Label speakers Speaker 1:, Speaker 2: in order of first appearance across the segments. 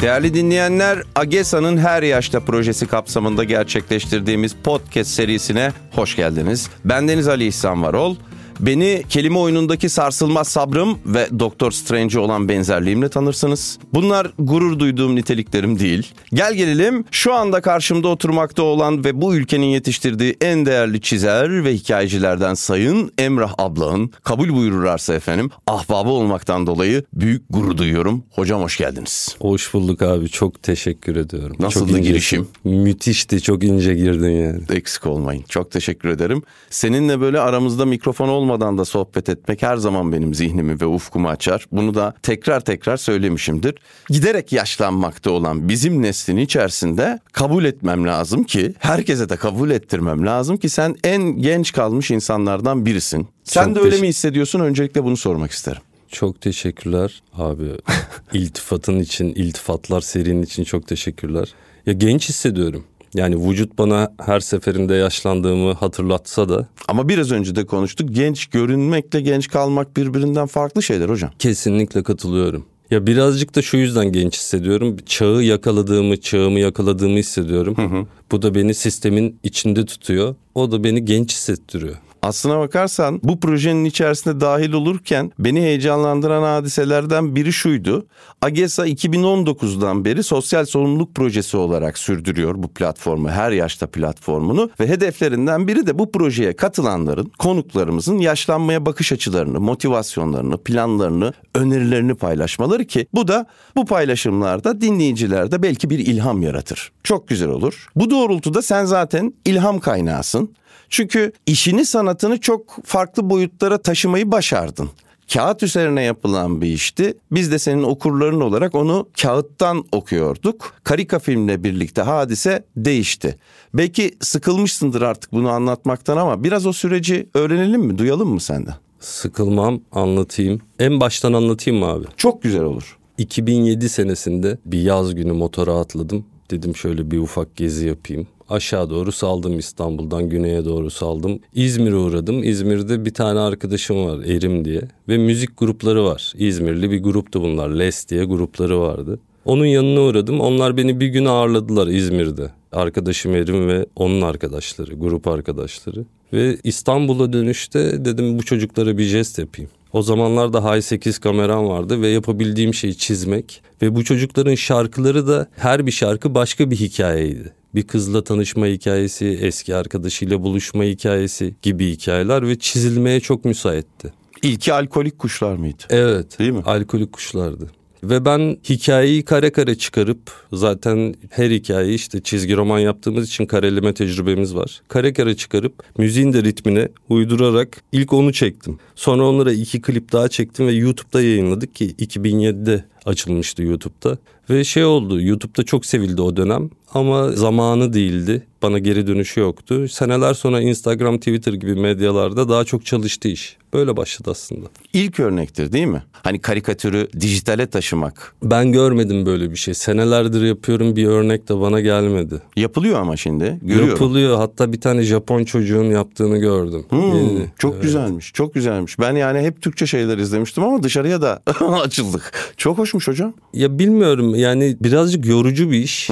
Speaker 1: Değerli dinleyenler, AGESA'nın Her Yaşta projesi kapsamında gerçekleştirdiğimiz podcast serisine hoş geldiniz. Ben Deniz Ali İhsan Varol. Beni kelime oyunundaki sarsılmaz sabrım ve Doktor Strange olan benzerliğimle tanırsınız. Bunlar gurur duyduğum niteliklerim değil. Gel gelelim şu anda karşımda oturmakta olan ve bu ülkenin yetiştirdiği en değerli çizer ve hikayecilerden Sayın Emrah Ablağ'ın kabul buyururlarsa efendim ahbabı olmaktan dolayı büyük gurur duyuyorum. Hocam hoş geldiniz.
Speaker 2: Hoş bulduk abi. Çok teşekkür ediyorum.
Speaker 1: Nasıldı
Speaker 2: çok
Speaker 1: girişim?
Speaker 2: Müthişti. Çok ince girdin yani.
Speaker 1: Eksik olmayın. Çok teşekkür ederim. Seninle böyle aramızda mikrofon olmadan da sohbet etmek her zaman benim zihnimi ve ufkumu açar. Bunu da tekrar tekrar söylemişimdir. Giderek yaşlanmakta olan bizim neslin içerisinde kabul etmem lazım ki herkese de kabul ettirmem lazım ki sen en genç kalmış insanlardan birisin. Sen
Speaker 2: Çok
Speaker 1: de öyle mi hissediyorsun? Öncelikle bunu sormak isterim.
Speaker 2: Çok teşekkürler abi. İltifatın için, iltifatlar serinin için çok teşekkürler. Ya genç hissediyorum. Yani vücut bana her seferinde yaşlandığımı hatırlatsa da
Speaker 1: Ama biraz önce de konuştuk. Genç görünmekle genç kalmak birbirinden farklı şeyler hocam.
Speaker 2: kesinlikle katılıyorum. Ya birazcık da şu yüzden genç hissediyorum. Çağı yakaladığımı, çağımı yakaladığımı hissediyorum. Bu da beni sistemin içinde tutuyor. O da beni genç hissettiriyor.
Speaker 1: Aslına bakarsan bu projenin içerisinde dahil olurken beni heyecanlandıran hadiselerden biri şuydu. AGESA 2019'dan beri sosyal sorumluluk projesi olarak sürdürüyor bu platformu, her yaşta platformunu ve hedeflerinden biri de bu projeye katılanların, konuklarımızın yaşlanmaya bakış açılarını, motivasyonlarını, planlarını, önerilerini paylaşmaları ki bu da bu paylaşımlarda dinleyicilerde belki bir ilham yaratır. Çok güzel olur. Bu doğrultuda sen zaten ilham kaynağısın. Çünkü işini sanatını çok farklı boyutlara taşımayı başardın. Kağıt üzerine yapılan bir işti. Biz de senin okurların olarak onu kağıttan okuyorduk. Karika filmle birlikte hadise değişti. Belki sıkılmışsındır artık bunu anlatmaktan ama biraz o süreci öğrenelim mi, duyalım mı senden?
Speaker 2: Sıkılmam anlatayım. En baştan anlatayım mı abi?
Speaker 1: Çok güzel olur.
Speaker 2: 2007 senesinde bir yaz günü motora atladım. Dedim şöyle bir ufak gezi yapayım. Aşağı doğru saldım İstanbul'dan güneye doğru saldım. İzmir'e uğradım. İzmir'de bir tane arkadaşım var Erim diye. Ve müzik grupları var. İzmirli bir gruptu bunlar. Les diye grupları vardı. Onun yanına uğradım. Onlar beni bir gün ağırladılar İzmir'de. Arkadaşım Erim ve onun arkadaşları, grup arkadaşları. Ve İstanbul'a dönüşte dedim bu çocuklara bir jest yapayım. O zamanlarda High 8 kameram vardı ve yapabildiğim şey çizmek. Ve bu çocukların şarkıları da her bir şarkı başka bir hikayeydi. Bir kızla tanışma hikayesi, eski arkadaşıyla buluşma hikayesi gibi hikayeler ve çizilmeye çok müsaitti.
Speaker 1: İlki alkolik kuşlar mıydı?
Speaker 2: Evet.
Speaker 1: Değil mi?
Speaker 2: Alkolik kuşlardı. Ve ben hikayeyi kare kare çıkarıp zaten her hikayeyi işte çizgi roman yaptığımız için kareleme tecrübemiz var. Kare kare çıkarıp müziğin de ritmine uydurarak ilk onu çektim. Sonra onlara iki klip daha çektim ve YouTube'da yayınladık ki 2007'de açılmıştı YouTube'da. Ve şey oldu YouTube'da çok sevildi o dönem ama zamanı değildi. Bana geri dönüşü yoktu. Seneler sonra Instagram, Twitter gibi medyalarda daha çok çalıştı iş. Böyle başladı aslında.
Speaker 1: İlk örnektir değil mi? Hani karikatürü dijitale taşımak.
Speaker 2: Ben görmedim böyle bir şey. Senelerdir yapıyorum bir örnek de bana gelmedi.
Speaker 1: Yapılıyor ama şimdi. Görüyorum.
Speaker 2: Yapılıyor. Hatta bir tane Japon çocuğun yaptığını gördüm.
Speaker 1: Hmm,
Speaker 2: Yeni.
Speaker 1: çok
Speaker 2: Evet.
Speaker 1: güzelmiş, çok güzelmiş. Ben yani hep Türkçe şeyler izlemiştim ama dışarıya da açıldık. Çok hoşmuş hocam.
Speaker 2: Ya bilmiyorum yani birazcık yorucu bir iş.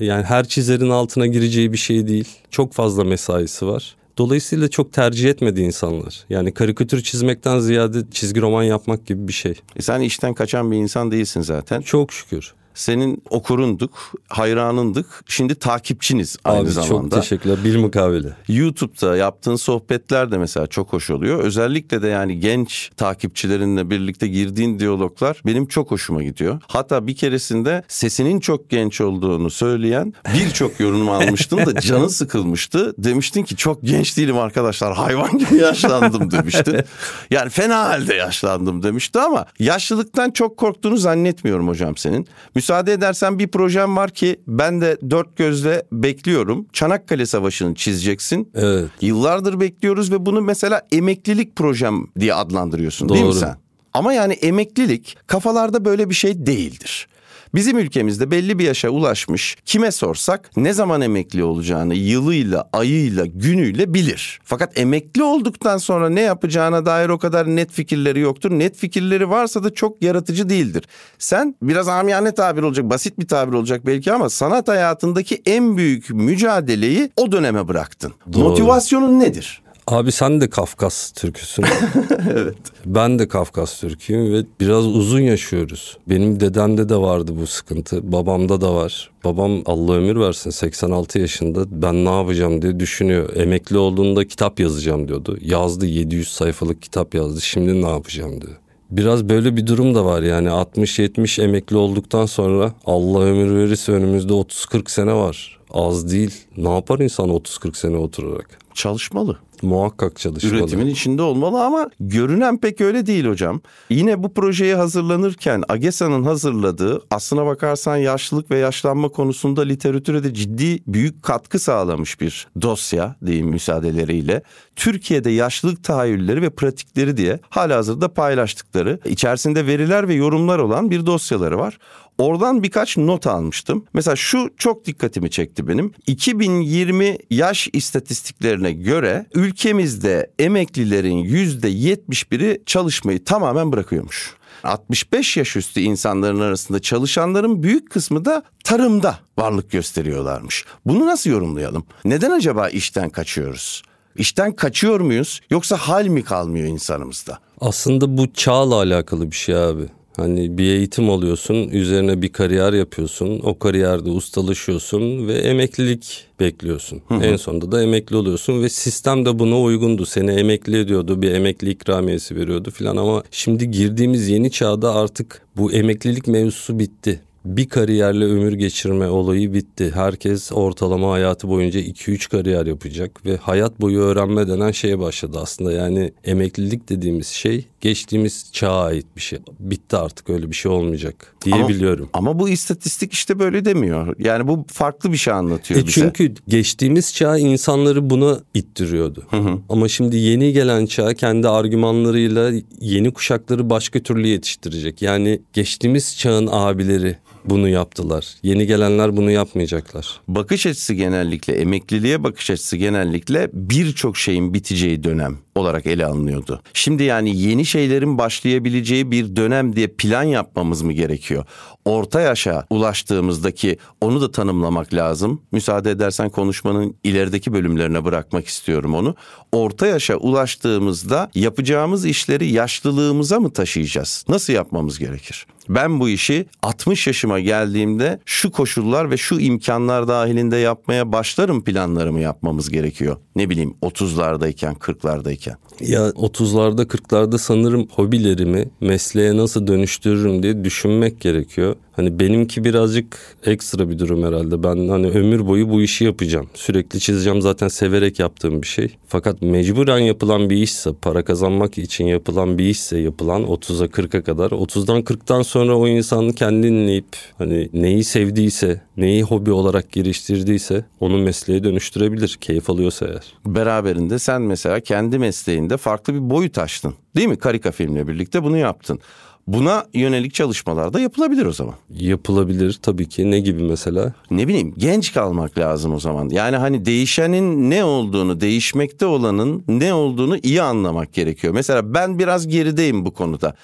Speaker 2: Yani her çizerin altına gireceği bir şey değil. Çok fazla mesaisi var. Dolayısıyla çok tercih etmedi insanlar. Yani karikatür çizmekten ziyade çizgi roman yapmak gibi bir şey.
Speaker 1: E sen işten kaçan bir insan değilsin zaten.
Speaker 2: Çok şükür.
Speaker 1: Senin okurunduk, hayranındık. Şimdi takipçiniz aynı
Speaker 2: Abi
Speaker 1: zamanda.
Speaker 2: çok teşekkürler. Bir mukavele.
Speaker 1: YouTube'da yaptığın sohbetler de mesela çok hoş oluyor. Özellikle de yani genç takipçilerinle birlikte girdiğin diyaloglar benim çok hoşuma gidiyor. Hatta bir keresinde sesinin çok genç olduğunu söyleyen birçok yorum almıştın da canı sıkılmıştı. Demiştin ki çok genç değilim arkadaşlar hayvan gibi yaşlandım demiştin. Yani fena halde yaşlandım demişti ama yaşlılıktan çok korktuğunu zannetmiyorum hocam senin. Müsaade edersen bir projem var ki ben de dört gözle bekliyorum. Çanakkale Savaşı'nı çizeceksin.
Speaker 2: Evet.
Speaker 1: Yıllardır bekliyoruz ve bunu mesela emeklilik projem diye adlandırıyorsun değil mi
Speaker 2: Doğru.
Speaker 1: sen? Ama yani emeklilik kafalarda böyle bir şey değildir. Bizim ülkemizde belli bir yaşa ulaşmış kime sorsak ne zaman emekli olacağını yılıyla, ayıyla, günüyle bilir. Fakat emekli olduktan sonra ne yapacağına dair o kadar net fikirleri yoktur. Net fikirleri varsa da çok yaratıcı değildir. Sen biraz amiyane tabir olacak, basit bir tabir olacak belki ama sanat hayatındaki en büyük mücadeleyi o döneme bıraktın.
Speaker 2: Doğru.
Speaker 1: Motivasyonun nedir?
Speaker 2: Abi sen de Kafkas türküsün. evet. Ben de Kafkas türküyüm ve biraz uzun yaşıyoruz. Benim dedemde de vardı bu sıkıntı. Babamda da var. Babam Allah ömür versin 86 yaşında ben ne yapacağım diye düşünüyor. Emekli olduğunda kitap yazacağım diyordu. Yazdı 700 sayfalık kitap yazdı. Şimdi ne yapacağım diyor. Biraz böyle bir durum da var yani 60-70 emekli olduktan sonra Allah ömür verirse önümüzde 30-40 sene var. Az değil. Ne yapar insan 30-40 sene oturarak?
Speaker 1: Çalışmalı.
Speaker 2: Muhakkak çalışmalı.
Speaker 1: Üretimin içinde olmalı ama görünen pek öyle değil hocam. Yine bu projeye hazırlanırken AGESA'nın hazırladığı aslına bakarsan yaşlılık ve yaşlanma konusunda literatüre de ciddi büyük katkı sağlamış bir dosya diyeyim müsaadeleriyle. Türkiye'de yaşlılık tahayyülleri ve pratikleri diye halihazırda paylaştıkları içerisinde veriler ve yorumlar olan bir dosyaları var. Oradan birkaç not almıştım. Mesela şu çok dikkatimi çekti benim. 2020 yaş istatistiklerine göre ülkemizde emeklilerin yüzde 71'i çalışmayı tamamen bırakıyormuş. 65 yaş üstü insanların arasında çalışanların büyük kısmı da tarımda varlık gösteriyorlarmış. Bunu nasıl yorumlayalım? Neden acaba işten kaçıyoruz? İşten kaçıyor muyuz yoksa hal mi kalmıyor insanımızda?
Speaker 2: Aslında bu çağla alakalı bir şey abi. Hani bir eğitim alıyorsun, üzerine bir kariyer yapıyorsun. O kariyerde ustalaşıyorsun ve emeklilik bekliyorsun. Hı hı. En sonunda da emekli oluyorsun ve sistem de buna uygundu. Seni emekli ediyordu, bir emekli ikramiyesi veriyordu filan ama şimdi girdiğimiz yeni çağda artık bu emeklilik mevzusu bitti bir kariyerle ömür geçirme olayı bitti. Herkes ortalama hayatı boyunca 2-3 kariyer yapacak ve hayat boyu öğrenme denen şeye başladı aslında. Yani emeklilik dediğimiz şey geçtiğimiz çağa ait bir şey. Bitti artık öyle bir şey olmayacak diyebiliyorum.
Speaker 1: Ama, ama bu istatistik işte böyle demiyor. Yani bu farklı bir şey anlatıyor
Speaker 2: e
Speaker 1: bize.
Speaker 2: Çünkü geçtiğimiz çağ insanları buna ittiriyordu. Hı hı. Ama şimdi yeni gelen çağ kendi argümanlarıyla yeni kuşakları başka türlü yetiştirecek. Yani geçtiğimiz çağın abileri bunu yaptılar. Yeni gelenler bunu yapmayacaklar.
Speaker 1: Bakış açısı genellikle emekliliğe bakış açısı genellikle birçok şeyin biteceği dönem olarak ele alınıyordu. Şimdi yani yeni şeylerin başlayabileceği bir dönem diye plan yapmamız mı gerekiyor? Orta yaşa ulaştığımızdaki onu da tanımlamak lazım. Müsaade edersen konuşmanın ilerideki bölümlerine bırakmak istiyorum onu. Orta yaşa ulaştığımızda yapacağımız işleri yaşlılığımıza mı taşıyacağız? Nasıl yapmamız gerekir? Ben bu işi 60 yaşıma geldiğimde şu koşullar ve şu imkanlar dahilinde yapmaya başlarım planlarımı yapmamız gerekiyor. Ne bileyim 30'lardayken 40'lardayken.
Speaker 2: Ya 30'larda 40'larda sanırım hobilerimi mesleğe nasıl dönüştürürüm diye düşünmek gerekiyor. Hani benimki birazcık ekstra bir durum herhalde. Ben hani ömür boyu bu işi yapacağım. Sürekli çizeceğim zaten severek yaptığım bir şey. Fakat mecburen yapılan bir işse, para kazanmak için yapılan bir işse yapılan 30'a 40'a kadar. 30'dan 40'tan sonra o insanın kendini dinleyip hani neyi sevdiyse, neyi hobi olarak geliştirdiyse onu mesleğe dönüştürebilir. Keyif alıyorsa eğer.
Speaker 1: Beraberinde sen mesela kendi mesleğinde farklı bir boyut açtın. Değil mi? Karika filmle birlikte bunu yaptın. Buna yönelik çalışmalar da yapılabilir o zaman.
Speaker 2: Yapılabilir tabii ki. Ne gibi mesela?
Speaker 1: Ne bileyim genç kalmak lazım o zaman. Yani hani değişenin ne olduğunu, değişmekte olanın ne olduğunu iyi anlamak gerekiyor. Mesela ben biraz gerideyim bu konuda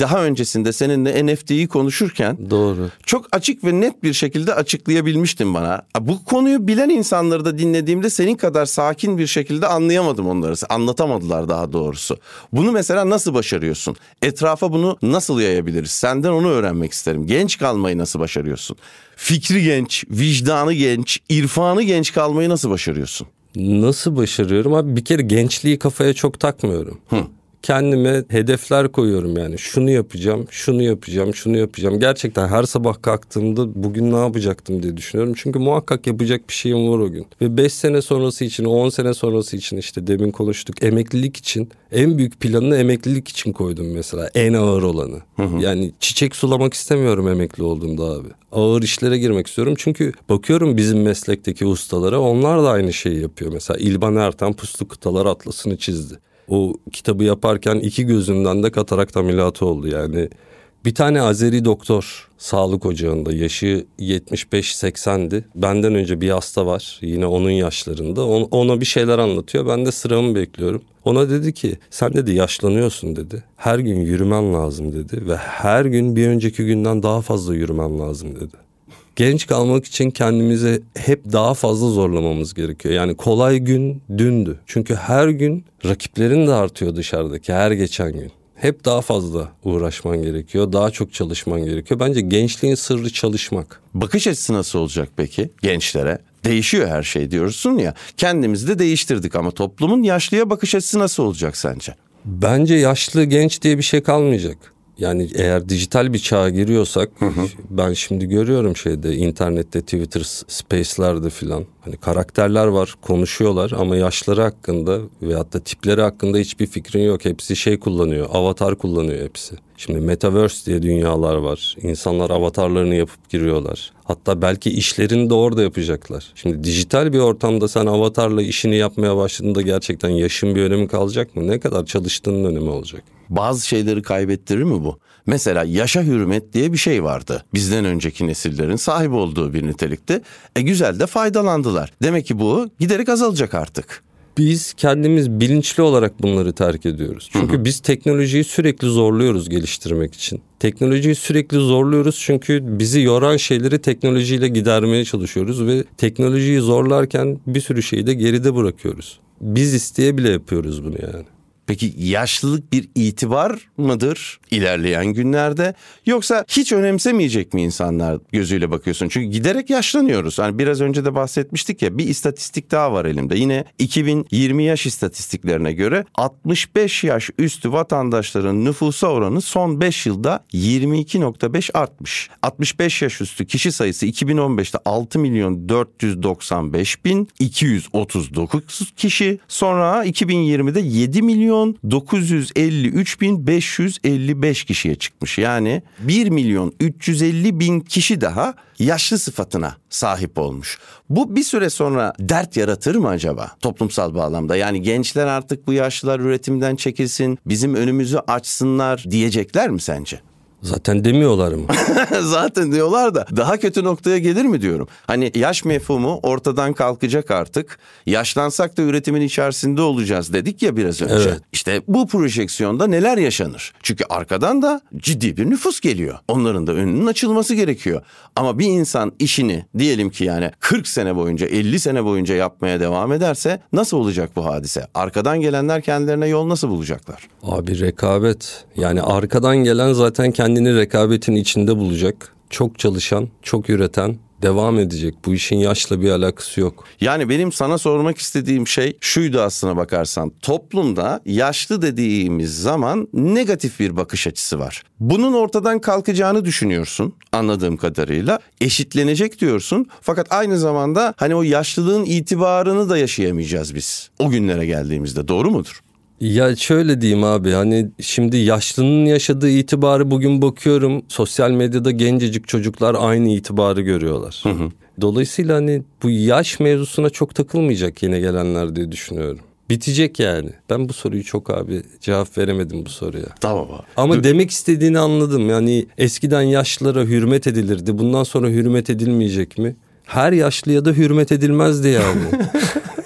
Speaker 1: daha öncesinde seninle NFT'yi konuşurken
Speaker 2: doğru.
Speaker 1: Çok açık ve net bir şekilde açıklayabilmiştin bana. Bu konuyu bilen insanları da dinlediğimde senin kadar sakin bir şekilde anlayamadım onları. Anlatamadılar daha doğrusu. Bunu mesela nasıl başarıyorsun? Etrafa bunu nasıl yayabiliriz? Senden onu öğrenmek isterim. Genç kalmayı nasıl başarıyorsun? Fikri genç, vicdanı genç, irfanı genç kalmayı nasıl başarıyorsun?
Speaker 2: Nasıl başarıyorum abi? Bir kere gençliği kafaya çok takmıyorum. Hı kendime hedefler koyuyorum yani. Şunu yapacağım, şunu yapacağım, şunu yapacağım. Gerçekten her sabah kalktığımda bugün ne yapacaktım diye düşünüyorum. Çünkü muhakkak yapacak bir şeyim var o gün. Ve 5 sene sonrası için, 10 sene sonrası için işte demin konuştuk. Emeklilik için en büyük planını emeklilik için koydum mesela. En ağır olanı. Hı hı. Yani çiçek sulamak istemiyorum emekli olduğumda abi. Ağır işlere girmek istiyorum. Çünkü bakıyorum bizim meslekteki ustalara onlar da aynı şeyi yapıyor. Mesela İlban Ertan Puslu Kıtalar Atlası'nı çizdi o kitabı yaparken iki gözünden de katarakt ameliyatı oldu yani. Bir tane Azeri doktor sağlık ocağında yaşı 75-80'di. Benden önce bir hasta var yine onun yaşlarında. Ona bir şeyler anlatıyor. Ben de sıramı bekliyorum. Ona dedi ki sen dedi yaşlanıyorsun dedi. Her gün yürümen lazım dedi ve her gün bir önceki günden daha fazla yürümen lazım dedi. Genç kalmak için kendimizi hep daha fazla zorlamamız gerekiyor. Yani kolay gün dündü. Çünkü her gün rakiplerin de artıyor dışarıdaki her geçen gün hep daha fazla uğraşman gerekiyor. Daha çok çalışman gerekiyor. Bence gençliğin sırrı çalışmak.
Speaker 1: Bakış açısı nasıl olacak peki gençlere? Değişiyor her şey diyorsun ya. Kendimizi de değiştirdik ama toplumun yaşlıya bakış açısı nasıl olacak sence?
Speaker 2: Bence yaşlı genç diye bir şey kalmayacak. Yani eğer dijital bir çağa giriyorsak hı hı. ben şimdi görüyorum şeyde internette Twitter space'lerde filan hani karakterler var konuşuyorlar ama yaşları hakkında veyahut da tipleri hakkında hiçbir fikrin yok. Hepsi şey kullanıyor avatar kullanıyor hepsi. Şimdi metaverse diye dünyalar var. İnsanlar avatarlarını yapıp giriyorlar. Hatta belki işlerini de orada yapacaklar. Şimdi dijital bir ortamda sen avatarla işini yapmaya başladığında gerçekten yaşın bir önemi kalacak mı? Ne kadar çalıştığının önemi olacak
Speaker 1: bazı şeyleri kaybettirir mi bu? Mesela yaşa hürmet diye bir şey vardı. Bizden önceki nesillerin sahip olduğu bir nitelikte. E güzel de faydalandılar. Demek ki bu giderek azalacak artık
Speaker 2: biz kendimiz bilinçli olarak bunları terk ediyoruz. Çünkü hı hı. biz teknolojiyi sürekli zorluyoruz geliştirmek için. Teknolojiyi sürekli zorluyoruz çünkü bizi yoran şeyleri teknolojiyle gidermeye çalışıyoruz ve teknolojiyi zorlarken bir sürü şeyi de geride bırakıyoruz. Biz isteye bile yapıyoruz bunu yani.
Speaker 1: Peki yaşlılık bir itibar mıdır ilerleyen günlerde yoksa hiç önemsemeyecek mi insanlar gözüyle bakıyorsun? Çünkü giderek yaşlanıyoruz. Hani biraz önce de bahsetmiştik ya bir istatistik daha var elimde. Yine 2020 yaş istatistiklerine göre 65 yaş üstü vatandaşların nüfusa oranı son 5 yılda 22.5 artmış. 65 yaş üstü kişi sayısı 2015'te 6 milyon 495 bin 239 kişi. Sonra 2020'de 7 milyon milyon 953 bin 555 kişiye çıkmış. Yani 1 milyon 350 bin kişi daha yaşlı sıfatına sahip olmuş. Bu bir süre sonra dert yaratır mı acaba toplumsal bağlamda? Yani gençler artık bu yaşlılar üretimden çekilsin, bizim önümüzü açsınlar diyecekler mi sence?
Speaker 2: Zaten demiyorlar mı?
Speaker 1: Zaten diyorlar da daha kötü noktaya gelir mi diyorum. Hani yaş mefhumu ortadan kalkacak artık. Yaşlansak da üretimin içerisinde olacağız dedik ya biraz önce. Evet. İşte bu projeksiyonda neler yaşanır? Çünkü arkadan da ciddi bir nüfus geliyor. Onların da önünün açılması gerekiyor. Ama bir insan işini diyelim ki yani 40 sene boyunca 50 sene boyunca yapmaya devam ederse nasıl olacak bu hadise? Arkadan gelenler kendilerine yol nasıl bulacaklar?
Speaker 2: Abi rekabet. Yani arkadan gelen zaten kendi kendini rekabetin içinde bulacak. Çok çalışan, çok üreten, devam edecek. Bu işin yaşla bir alakası yok.
Speaker 1: Yani benim sana sormak istediğim şey şuydu aslına bakarsan. Toplumda yaşlı dediğimiz zaman negatif bir bakış açısı var. Bunun ortadan kalkacağını düşünüyorsun anladığım kadarıyla. Eşitlenecek diyorsun. Fakat aynı zamanda hani o yaşlılığın itibarını da yaşayamayacağız biz. O günlere geldiğimizde doğru mudur?
Speaker 2: Ya şöyle diyeyim abi hani şimdi yaşlının yaşadığı itibarı bugün bakıyorum sosyal medyada gencecik çocuklar aynı itibarı görüyorlar. Hı hı. Dolayısıyla hani bu yaş mevzusuna çok takılmayacak yine gelenler diye düşünüyorum. Bitecek yani. Ben bu soruyu çok abi cevap veremedim bu soruya.
Speaker 1: Tamam abi.
Speaker 2: Ama Dur. demek istediğini anladım. Yani eskiden yaşlılara hürmet edilirdi. Bundan sonra hürmet edilmeyecek mi? Her yaşlıya da hürmet edilmezdi yani.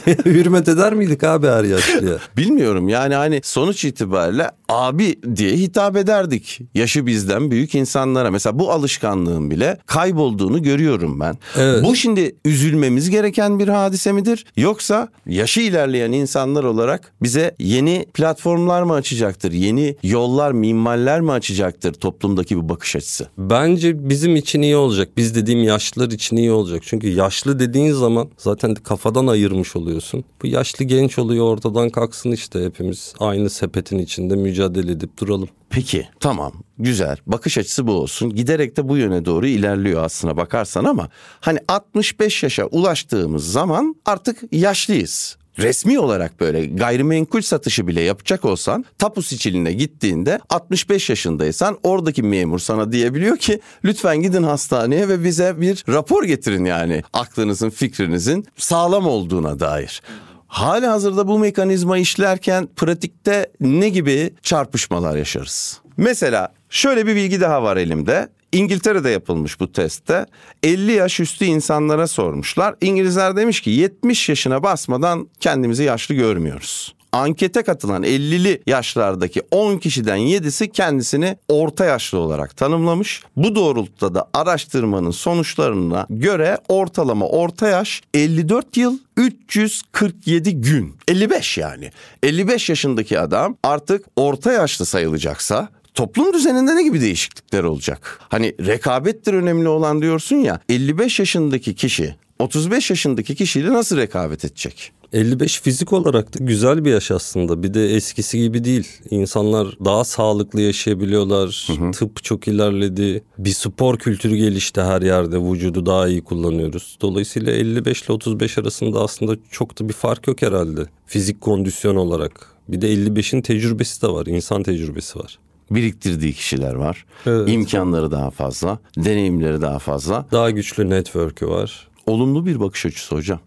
Speaker 2: Hürmet eder miydik abi her yaşlıya?
Speaker 1: Bilmiyorum yani hani sonuç itibariyle abi diye hitap ederdik. Yaşı bizden büyük insanlara. Mesela bu alışkanlığın bile kaybolduğunu görüyorum ben. Evet. Bu şimdi üzülmemiz gereken bir hadise midir? Yoksa yaşı ilerleyen insanlar olarak bize yeni platformlar mı açacaktır? Yeni yollar, mimaller mi açacaktır toplumdaki bu bakış açısı?
Speaker 2: Bence bizim için iyi olacak. Biz dediğim yaşlılar için iyi olacak. Çünkü yaşlı dediğin zaman zaten kafadan ayırmış oluyor oluyorsun. Bu yaşlı genç oluyor ortadan kalksın işte hepimiz aynı sepetin içinde mücadele edip duralım.
Speaker 1: Peki tamam güzel bakış açısı bu olsun. Giderek de bu yöne doğru ilerliyor aslına bakarsan ama hani 65 yaşa ulaştığımız zaman artık yaşlıyız resmi olarak böyle gayrimenkul satışı bile yapacak olsan tapu siciline gittiğinde 65 yaşındaysan oradaki memur sana diyebiliyor ki lütfen gidin hastaneye ve bize bir rapor getirin yani aklınızın fikrinizin sağlam olduğuna dair. Hali hazırda bu mekanizma işlerken pratikte ne gibi çarpışmalar yaşarız? Mesela şöyle bir bilgi daha var elimde. İngiltere'de yapılmış bu testte 50 yaş üstü insanlara sormuşlar. İngilizler demiş ki 70 yaşına basmadan kendimizi yaşlı görmüyoruz. Ankete katılan 50'li yaşlardaki 10 kişiden 7'si kendisini orta yaşlı olarak tanımlamış. Bu doğrultuda da araştırmanın sonuçlarına göre ortalama orta yaş 54 yıl 347 gün. 55 yani. 55 yaşındaki adam artık orta yaşlı sayılacaksa toplum düzeninde ne gibi değişiklikler olacak? Hani rekabettir önemli olan diyorsun ya 55 yaşındaki kişi 35 yaşındaki kişiyle nasıl rekabet edecek?
Speaker 2: 55 fizik olarak da güzel bir yaş aslında. Bir de eskisi gibi değil. İnsanlar daha sağlıklı yaşayabiliyorlar. Hı hı. Tıp çok ilerledi. Bir spor kültürü gelişti her yerde. Vücudu daha iyi kullanıyoruz. Dolayısıyla 55 ile 35 arasında aslında çok da bir fark yok herhalde. Fizik kondisyon olarak. Bir de 55'in tecrübesi de var. İnsan tecrübesi var
Speaker 1: biriktirdiği kişiler var. Evet. İmkanları daha fazla, deneyimleri daha fazla.
Speaker 2: Daha güçlü network'ü var.
Speaker 1: Olumlu bir bakış açısı hocam.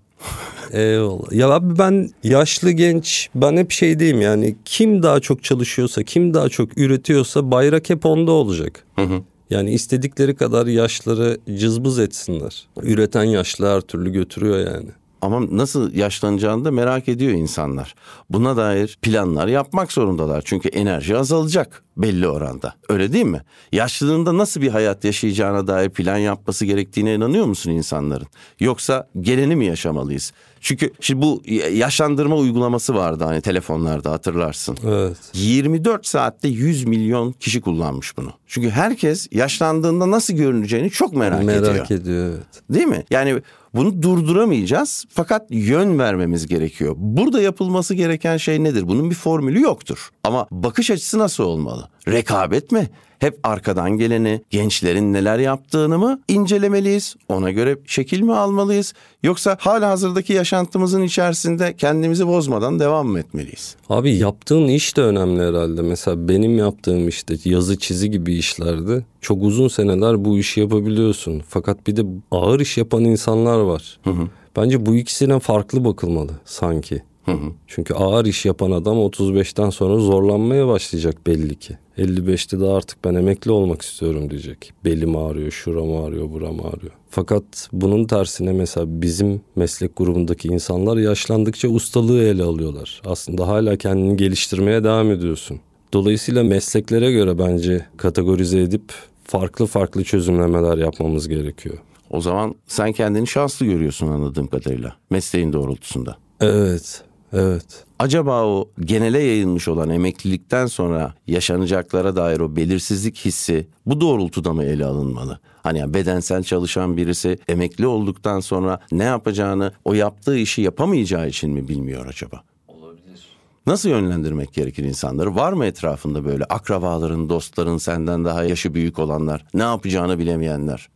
Speaker 2: Eyvallah. Ya abi ben yaşlı genç ben hep şey diyeyim yani kim daha çok çalışıyorsa kim daha çok üretiyorsa bayrak hep onda olacak. Hı hı. Yani istedikleri kadar yaşları cızbız etsinler. Üreten yaşlı her türlü götürüyor yani.
Speaker 1: Ama nasıl yaşlanacağını da merak ediyor insanlar. Buna dair planlar yapmak zorundalar. Çünkü enerji azalacak belli oranda. Öyle değil mi? Yaşlılığında nasıl bir hayat yaşayacağına dair plan yapması gerektiğine inanıyor musun insanların? Yoksa geleni mi yaşamalıyız? Çünkü şimdi bu yaşlandırma uygulaması vardı hani telefonlarda hatırlarsın.
Speaker 2: Evet.
Speaker 1: 24 saatte 100 milyon kişi kullanmış bunu. Çünkü herkes yaşlandığında nasıl görüneceğini çok merak,
Speaker 2: merak
Speaker 1: ediyor.
Speaker 2: Merak ediyor evet.
Speaker 1: Değil mi? Yani bunu durduramayacağız fakat yön vermemiz gerekiyor. Burada yapılması gereken şey nedir? Bunun bir formülü yoktur. Ama bakış açısı nasıl olmalı? Rekabet mi? hep arkadan geleni, gençlerin neler yaptığını mı incelemeliyiz? Ona göre şekil mi almalıyız? Yoksa hala hazırdaki yaşantımızın içerisinde kendimizi bozmadan devam mı etmeliyiz?
Speaker 2: Abi yaptığın iş de önemli herhalde. Mesela benim yaptığım işte yazı çizi gibi işlerde çok uzun seneler bu işi yapabiliyorsun. Fakat bir de ağır iş yapan insanlar var. Hı hı. Bence bu ikisine farklı bakılmalı sanki. Hı hı. Çünkü ağır iş yapan adam 35'ten sonra zorlanmaya başlayacak belli ki. 55'te de artık ben emekli olmak istiyorum diyecek. Belim ağrıyor, şuram ağrıyor, buram ağrıyor. Fakat bunun tersine mesela bizim meslek grubundaki insanlar yaşlandıkça ustalığı ele alıyorlar. Aslında hala kendini geliştirmeye devam ediyorsun. Dolayısıyla mesleklere göre bence kategorize edip farklı farklı çözümlemeler yapmamız gerekiyor.
Speaker 1: O zaman sen kendini şanslı görüyorsun anladığım kadarıyla mesleğin doğrultusunda.
Speaker 2: Evet. Evet.
Speaker 1: Acaba o genele yayılmış olan emeklilikten sonra yaşanacaklara dair o belirsizlik hissi bu doğrultuda mı ele alınmalı? Hani yani bedensel çalışan birisi emekli olduktan sonra ne yapacağını o yaptığı işi yapamayacağı için mi bilmiyor acaba?
Speaker 2: Olabilir.
Speaker 1: Nasıl yönlendirmek gerekir insanları? Var mı etrafında böyle akrabaların, dostların, senden daha yaşı büyük olanlar, ne yapacağını bilemeyenler?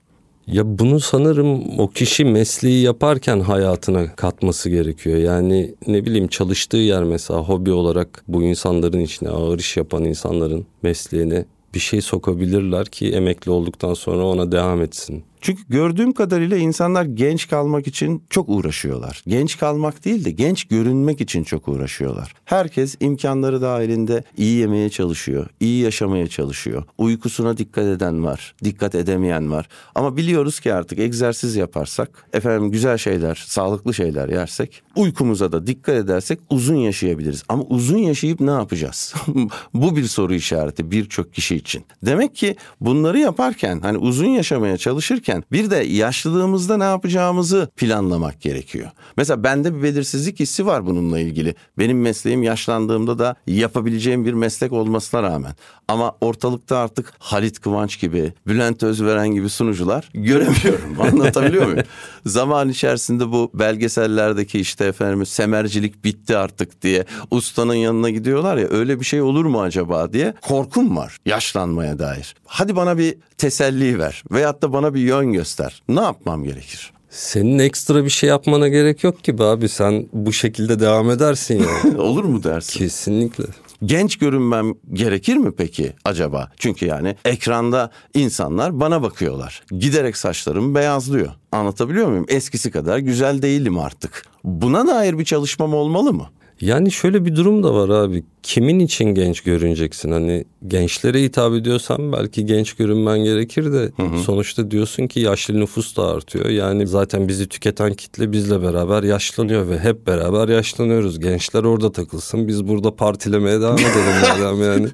Speaker 2: Ya bunu sanırım o kişi mesleği yaparken hayatına katması gerekiyor. Yani ne bileyim çalıştığı yer mesela hobi olarak bu insanların içine ağır iş yapan insanların mesleğine bir şey sokabilirler ki emekli olduktan sonra ona devam etsin.
Speaker 1: Çünkü gördüğüm kadarıyla insanlar genç kalmak için çok uğraşıyorlar. Genç kalmak değil de genç görünmek için çok uğraşıyorlar. Herkes imkanları dahilinde iyi yemeye çalışıyor, iyi yaşamaya çalışıyor. Uykusuna dikkat eden var, dikkat edemeyen var. Ama biliyoruz ki artık egzersiz yaparsak, efendim güzel şeyler, sağlıklı şeyler yersek, uykumuza da dikkat edersek uzun yaşayabiliriz. Ama uzun yaşayıp ne yapacağız? Bu bir soru işareti birçok kişi için. Demek ki bunları yaparken hani uzun yaşamaya çalışırken yaparken bir de yaşlılığımızda ne yapacağımızı planlamak gerekiyor. Mesela bende bir belirsizlik hissi var bununla ilgili. Benim mesleğim yaşlandığımda da yapabileceğim bir meslek olmasına rağmen. Ama ortalıkta artık Halit Kıvanç gibi, Bülent Özveren gibi sunucular göremiyorum. Anlatabiliyor muyum? Zaman içerisinde bu belgesellerdeki işte efendim semercilik bitti artık diye ustanın yanına gidiyorlar ya öyle bir şey olur mu acaba diye korkum var yaşlanmaya dair. Hadi bana bir teselli ver veyahut da bana bir yön göster. Ne yapmam gerekir?
Speaker 2: Senin ekstra bir şey yapmana gerek yok ki abi. Sen bu şekilde devam edersin yani.
Speaker 1: Olur mu dersin?
Speaker 2: Kesinlikle
Speaker 1: genç görünmem gerekir mi peki acaba? Çünkü yani ekranda insanlar bana bakıyorlar. Giderek saçlarım beyazlıyor. Anlatabiliyor muyum? Eskisi kadar güzel değilim artık. Buna dair bir çalışmam olmalı mı?
Speaker 2: Yani şöyle bir durum da var abi. Kimin için genç görüneceksin? Hani gençlere hitap ediyorsan belki genç görünmen gerekir de sonuçta diyorsun ki yaşlı nüfus da artıyor. Yani zaten bizi tüketen kitle bizle beraber yaşlanıyor ve hep beraber yaşlanıyoruz. Gençler orada takılsın. Biz burada partilemeye devam edelim madem yani.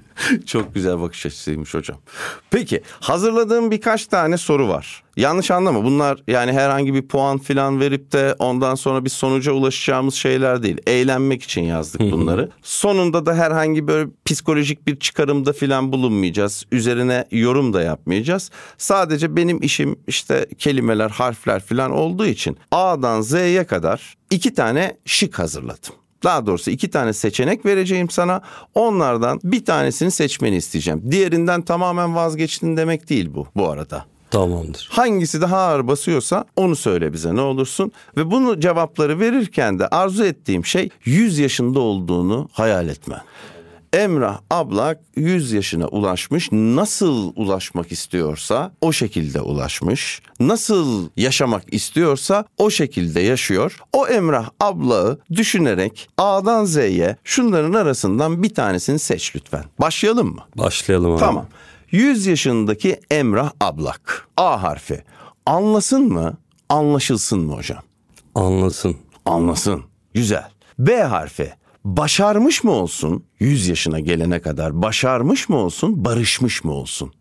Speaker 1: Çok güzel bakış açısıymış hocam. Peki hazırladığım birkaç tane soru var. Yanlış anlama bunlar yani herhangi bir puan falan verip de ondan sonra bir sonuca ulaşacağımız şeyler değil. Eğlenmek için yazdık bunları. Sonunda da herhangi böyle psikolojik bir çıkarımda falan bulunmayacağız. Üzerine yorum da yapmayacağız. Sadece benim işim işte kelimeler, harfler falan olduğu için A'dan Z'ye kadar iki tane şık hazırladım. Daha doğrusu iki tane seçenek vereceğim sana. Onlardan bir tanesini seçmeni isteyeceğim. Diğerinden tamamen vazgeçtin demek değil bu bu arada.
Speaker 2: Tamamdır.
Speaker 1: Hangisi daha ağır basıyorsa onu söyle bize ne olursun. Ve bunu cevapları verirken de arzu ettiğim şey 100 yaşında olduğunu hayal etme. Emrah Ablak 100 yaşına ulaşmış. Nasıl ulaşmak istiyorsa o şekilde ulaşmış. Nasıl yaşamak istiyorsa o şekilde yaşıyor. O Emrah Ablak'ı düşünerek A'dan Z'ye şunların arasından bir tanesini seç lütfen. Başlayalım mı?
Speaker 2: Başlayalım abi.
Speaker 1: Tamam. 100 yaşındaki Emrah Ablak. A harfi. Anlasın mı? Anlaşılsın mı hocam?
Speaker 2: Anlasın.
Speaker 1: Anlasın. Güzel. B harfi. Başarmış mı olsun? 100 yaşına gelene kadar başarmış mı olsun? Barışmış mı olsun?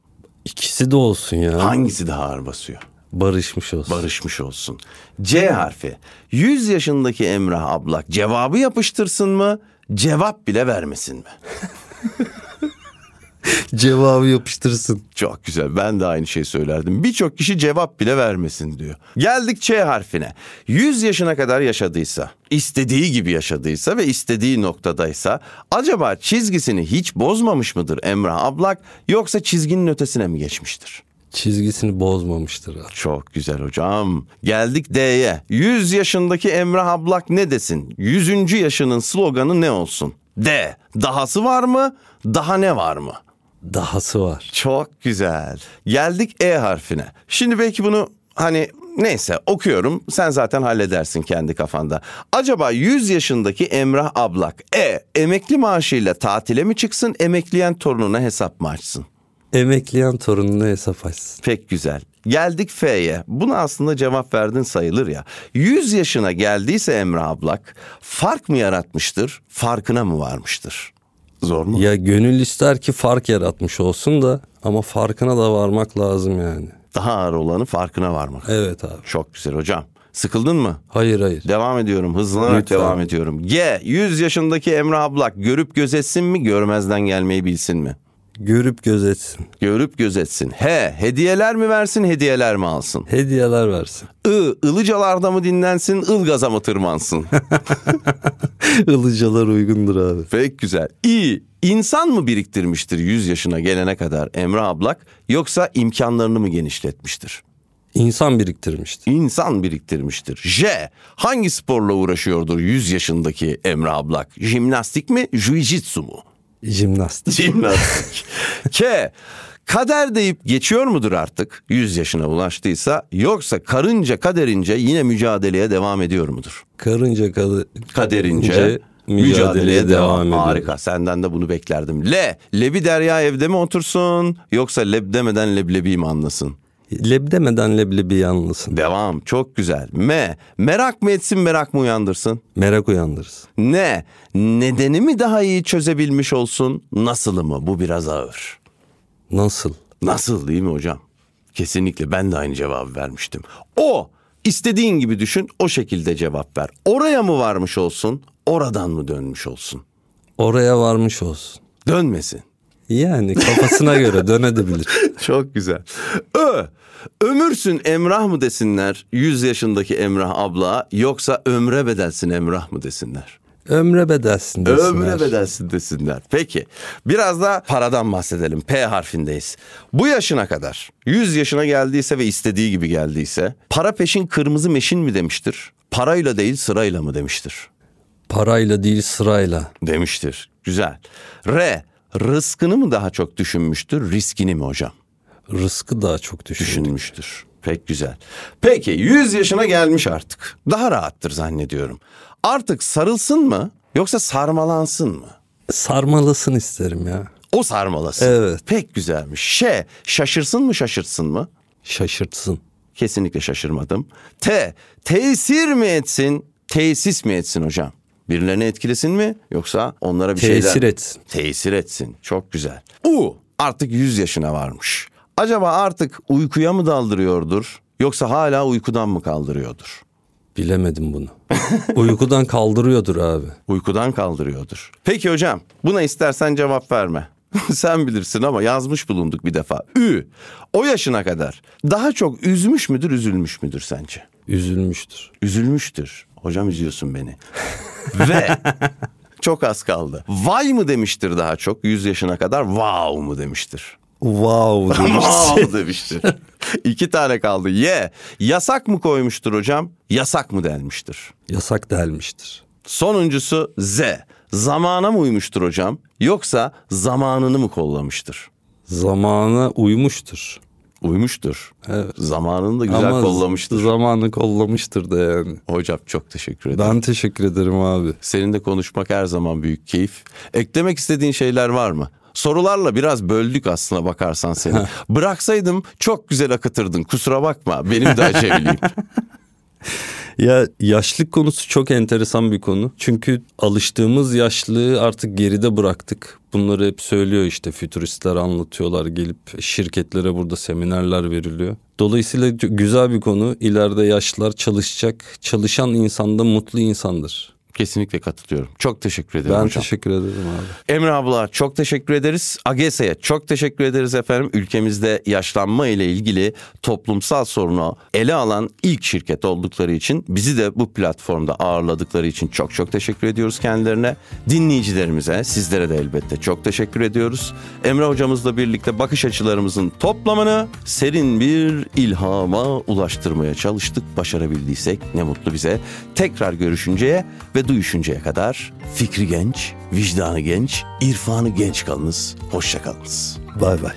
Speaker 2: İkisi de olsun ya.
Speaker 1: Hangisi daha ağır basıyor?
Speaker 2: Barışmış olsun.
Speaker 1: Barışmış olsun. C harfi. 100 yaşındaki Emrah Ablak cevabı yapıştırsın mı? Cevap bile vermesin mi?
Speaker 2: Cevabı yapıştırsın.
Speaker 1: Çok güzel. Ben de aynı şeyi söylerdim. Birçok kişi cevap bile vermesin diyor. Geldik Ç harfine. 100 yaşına kadar yaşadıysa, istediği gibi yaşadıysa ve istediği noktadaysa acaba çizgisini hiç bozmamış mıdır Emrah Ablak yoksa çizginin ötesine mi geçmiştir?
Speaker 2: Çizgisini bozmamıştır abi.
Speaker 1: Çok güzel hocam. Geldik D'ye. 100 yaşındaki Emrah Ablak ne desin? 100. yaşının sloganı ne olsun? D. Dahası var mı? Daha ne var mı?
Speaker 2: Dahası var.
Speaker 1: Çok güzel. Geldik E harfine. Şimdi belki bunu hani neyse okuyorum. Sen zaten halledersin kendi kafanda. Acaba 100 yaşındaki Emrah Ablak E emekli maaşıyla tatile mi çıksın emekleyen torununa hesap mı açsın?
Speaker 2: Emekleyen torununa hesap açsın.
Speaker 1: Pek güzel. Geldik F'ye. Buna aslında cevap verdin sayılır ya. 100 yaşına geldiyse Emrah Ablak fark mı yaratmıştır, farkına mı varmıştır? Zor mu?
Speaker 2: Ya gönül ister ki fark yaratmış olsun da ama farkına da varmak lazım yani.
Speaker 1: Daha ağır olanı farkına varmak.
Speaker 2: Evet abi.
Speaker 1: Çok güzel hocam. Sıkıldın mı?
Speaker 2: Hayır hayır.
Speaker 1: Devam ediyorum. Hızlanarak
Speaker 2: Lütfen.
Speaker 1: devam ediyorum. G. 100 yaşındaki Emrah Ablak görüp gözetsin mi, görmezden gelmeyi bilsin mi?
Speaker 2: Görüp gözetsin.
Speaker 1: Görüp gözetsin. H. Hediyeler mi versin, hediyeler mi alsın?
Speaker 2: Hediyeler versin.
Speaker 1: I. ılıcalarda mı dinlensin, ılgaza mı tırmansın?
Speaker 2: Ilıcalar uygundur abi.
Speaker 1: Pek güzel. İ. İnsan mı biriktirmiştir 100 yaşına gelene kadar Emrah Ablak yoksa imkanlarını mı genişletmiştir?
Speaker 2: İnsan biriktirmiştir.
Speaker 1: İnsan biriktirmiştir. J. Hangi sporla uğraşıyordur 100 yaşındaki Emrah Ablak? Jimnastik mi, jiu-jitsu mu?
Speaker 2: Jimnastik.
Speaker 1: Jimnastik. K. Kader deyip geçiyor mudur artık 100 yaşına ulaştıysa yoksa karınca kaderince yine mücadeleye devam ediyor mudur?
Speaker 2: Karınca kadı,
Speaker 1: Kaderince mücadeleye devam, ediyor. Harika senden de bunu beklerdim. L. Lebi Derya evde mi otursun yoksa leb demeden leblebi mi anlasın?
Speaker 2: Leb demeden leblebi yanlısın.
Speaker 1: Devam çok güzel. M. Merak mı etsin merak mı uyandırsın?
Speaker 2: Merak uyandırırız.
Speaker 1: Ne? Nedeni mi daha iyi çözebilmiş olsun? Nasılı mı? Bu biraz ağır.
Speaker 2: Nasıl?
Speaker 1: Nasıl değil mi hocam? Kesinlikle ben de aynı cevabı vermiştim. O istediğin gibi düşün o şekilde cevap ver. Oraya mı varmış olsun? Oradan mı dönmüş olsun?
Speaker 2: Oraya varmış olsun.
Speaker 1: Dönmesin.
Speaker 2: Yani kafasına göre dönebilir.
Speaker 1: Çok güzel. Ö. Ömürsün Emrah mı desinler 100 yaşındaki Emrah abla yoksa ömre bedelsin Emrah mı desinler?
Speaker 2: Ömre bedelsin desinler.
Speaker 1: Ömre bedelsin desinler. Peki biraz da paradan bahsedelim. P harfindeyiz. Bu yaşına kadar 100 yaşına geldiyse ve istediği gibi geldiyse para peşin kırmızı meşin mi demiştir? Parayla değil sırayla mı demiştir?
Speaker 2: Parayla değil sırayla.
Speaker 1: Demiştir. Güzel. R. Rızkını mı daha çok düşünmüştür, riskini mi hocam?
Speaker 2: Rızkı daha çok düşündü.
Speaker 1: Düşünmüştür. Pek güzel. Peki 100 yaşına gelmiş artık. Daha rahattır zannediyorum. Artık sarılsın mı yoksa sarmalansın mı?
Speaker 2: Sarmalasın isterim ya.
Speaker 1: O sarmalasın.
Speaker 2: Evet.
Speaker 1: Pek güzelmiş. Ş. Şaşırsın mı şaşırtsın mı?
Speaker 2: Şaşırtsın.
Speaker 1: Kesinlikle şaşırmadım. T. Tesir mi etsin, tesis mi etsin hocam? Birilerini etkilesin mi yoksa onlara bir şeyler...
Speaker 2: Tesir etsin.
Speaker 1: Tesir etsin. Çok güzel. U. Artık 100 yaşına varmış. Acaba artık uykuya mı daldırıyordur yoksa hala uykudan mı kaldırıyordur?
Speaker 2: Bilemedim bunu. Uykudan kaldırıyordur abi.
Speaker 1: Uykudan kaldırıyordur. Peki hocam buna istersen cevap verme. Sen bilirsin ama yazmış bulunduk bir defa. Ü. O yaşına kadar daha çok üzmüş müdür üzülmüş müdür sence?
Speaker 2: Üzülmüştür.
Speaker 1: Üzülmüştür. Hocam üzüyorsun beni. Ve çok az kaldı. Vay mı demiştir daha çok 100 yaşına kadar wow mu demiştir.
Speaker 2: Wow demişsin.
Speaker 1: Wow demiştir. İki tane kaldı. Ye. Yasak mı koymuştur hocam? Yasak mı denmiştir?
Speaker 2: Yasak delmiştir.
Speaker 1: Sonuncusu Z. Zamana mı uymuştur hocam? Yoksa zamanını mı kollamıştır?
Speaker 2: Zamana uymuştur.
Speaker 1: Uymuştur.
Speaker 2: Evet.
Speaker 1: Zamanını da güzel
Speaker 2: Ama
Speaker 1: kollamıştır.
Speaker 2: Zamanı kollamıştır da yani.
Speaker 1: Hocam çok teşekkür ederim.
Speaker 2: Ben teşekkür ederim abi.
Speaker 1: Seninle konuşmak her zaman büyük keyif. Eklemek istediğin şeyler var mı? Sorularla biraz böldük aslına bakarsan seni. Bıraksaydım çok güzel akıtırdın. Kusura bakma. Benim de acemiliğim.
Speaker 2: Ya yaşlık konusu çok enteresan bir konu. Çünkü alıştığımız yaşlılığı artık geride bıraktık. Bunları hep söylüyor işte fütüristler anlatıyorlar gelip şirketlere burada seminerler veriliyor. Dolayısıyla güzel bir konu. İleride yaşlılar çalışacak. Çalışan insan da mutlu insandır.
Speaker 1: Kesinlikle katılıyorum. Çok teşekkür ederim
Speaker 2: Ben
Speaker 1: hocam.
Speaker 2: teşekkür ederim abi.
Speaker 1: Emre abla çok teşekkür ederiz. AGESA'ya çok teşekkür ederiz efendim. Ülkemizde yaşlanma ile ilgili toplumsal sorunu ele alan ilk şirket oldukları için bizi de bu platformda ağırladıkları için çok çok teşekkür ediyoruz kendilerine. Dinleyicilerimize, sizlere de elbette çok teşekkür ediyoruz. Emre hocamızla birlikte bakış açılarımızın toplamını serin bir ilhama ulaştırmaya çalıştık. Başarabildiysek ne mutlu bize. Tekrar görüşünceye ve Erdu Üçüncü'ye kadar fikri genç, vicdanı genç, irfanı genç kalınız, hoşça kalınız.
Speaker 2: Bay bay.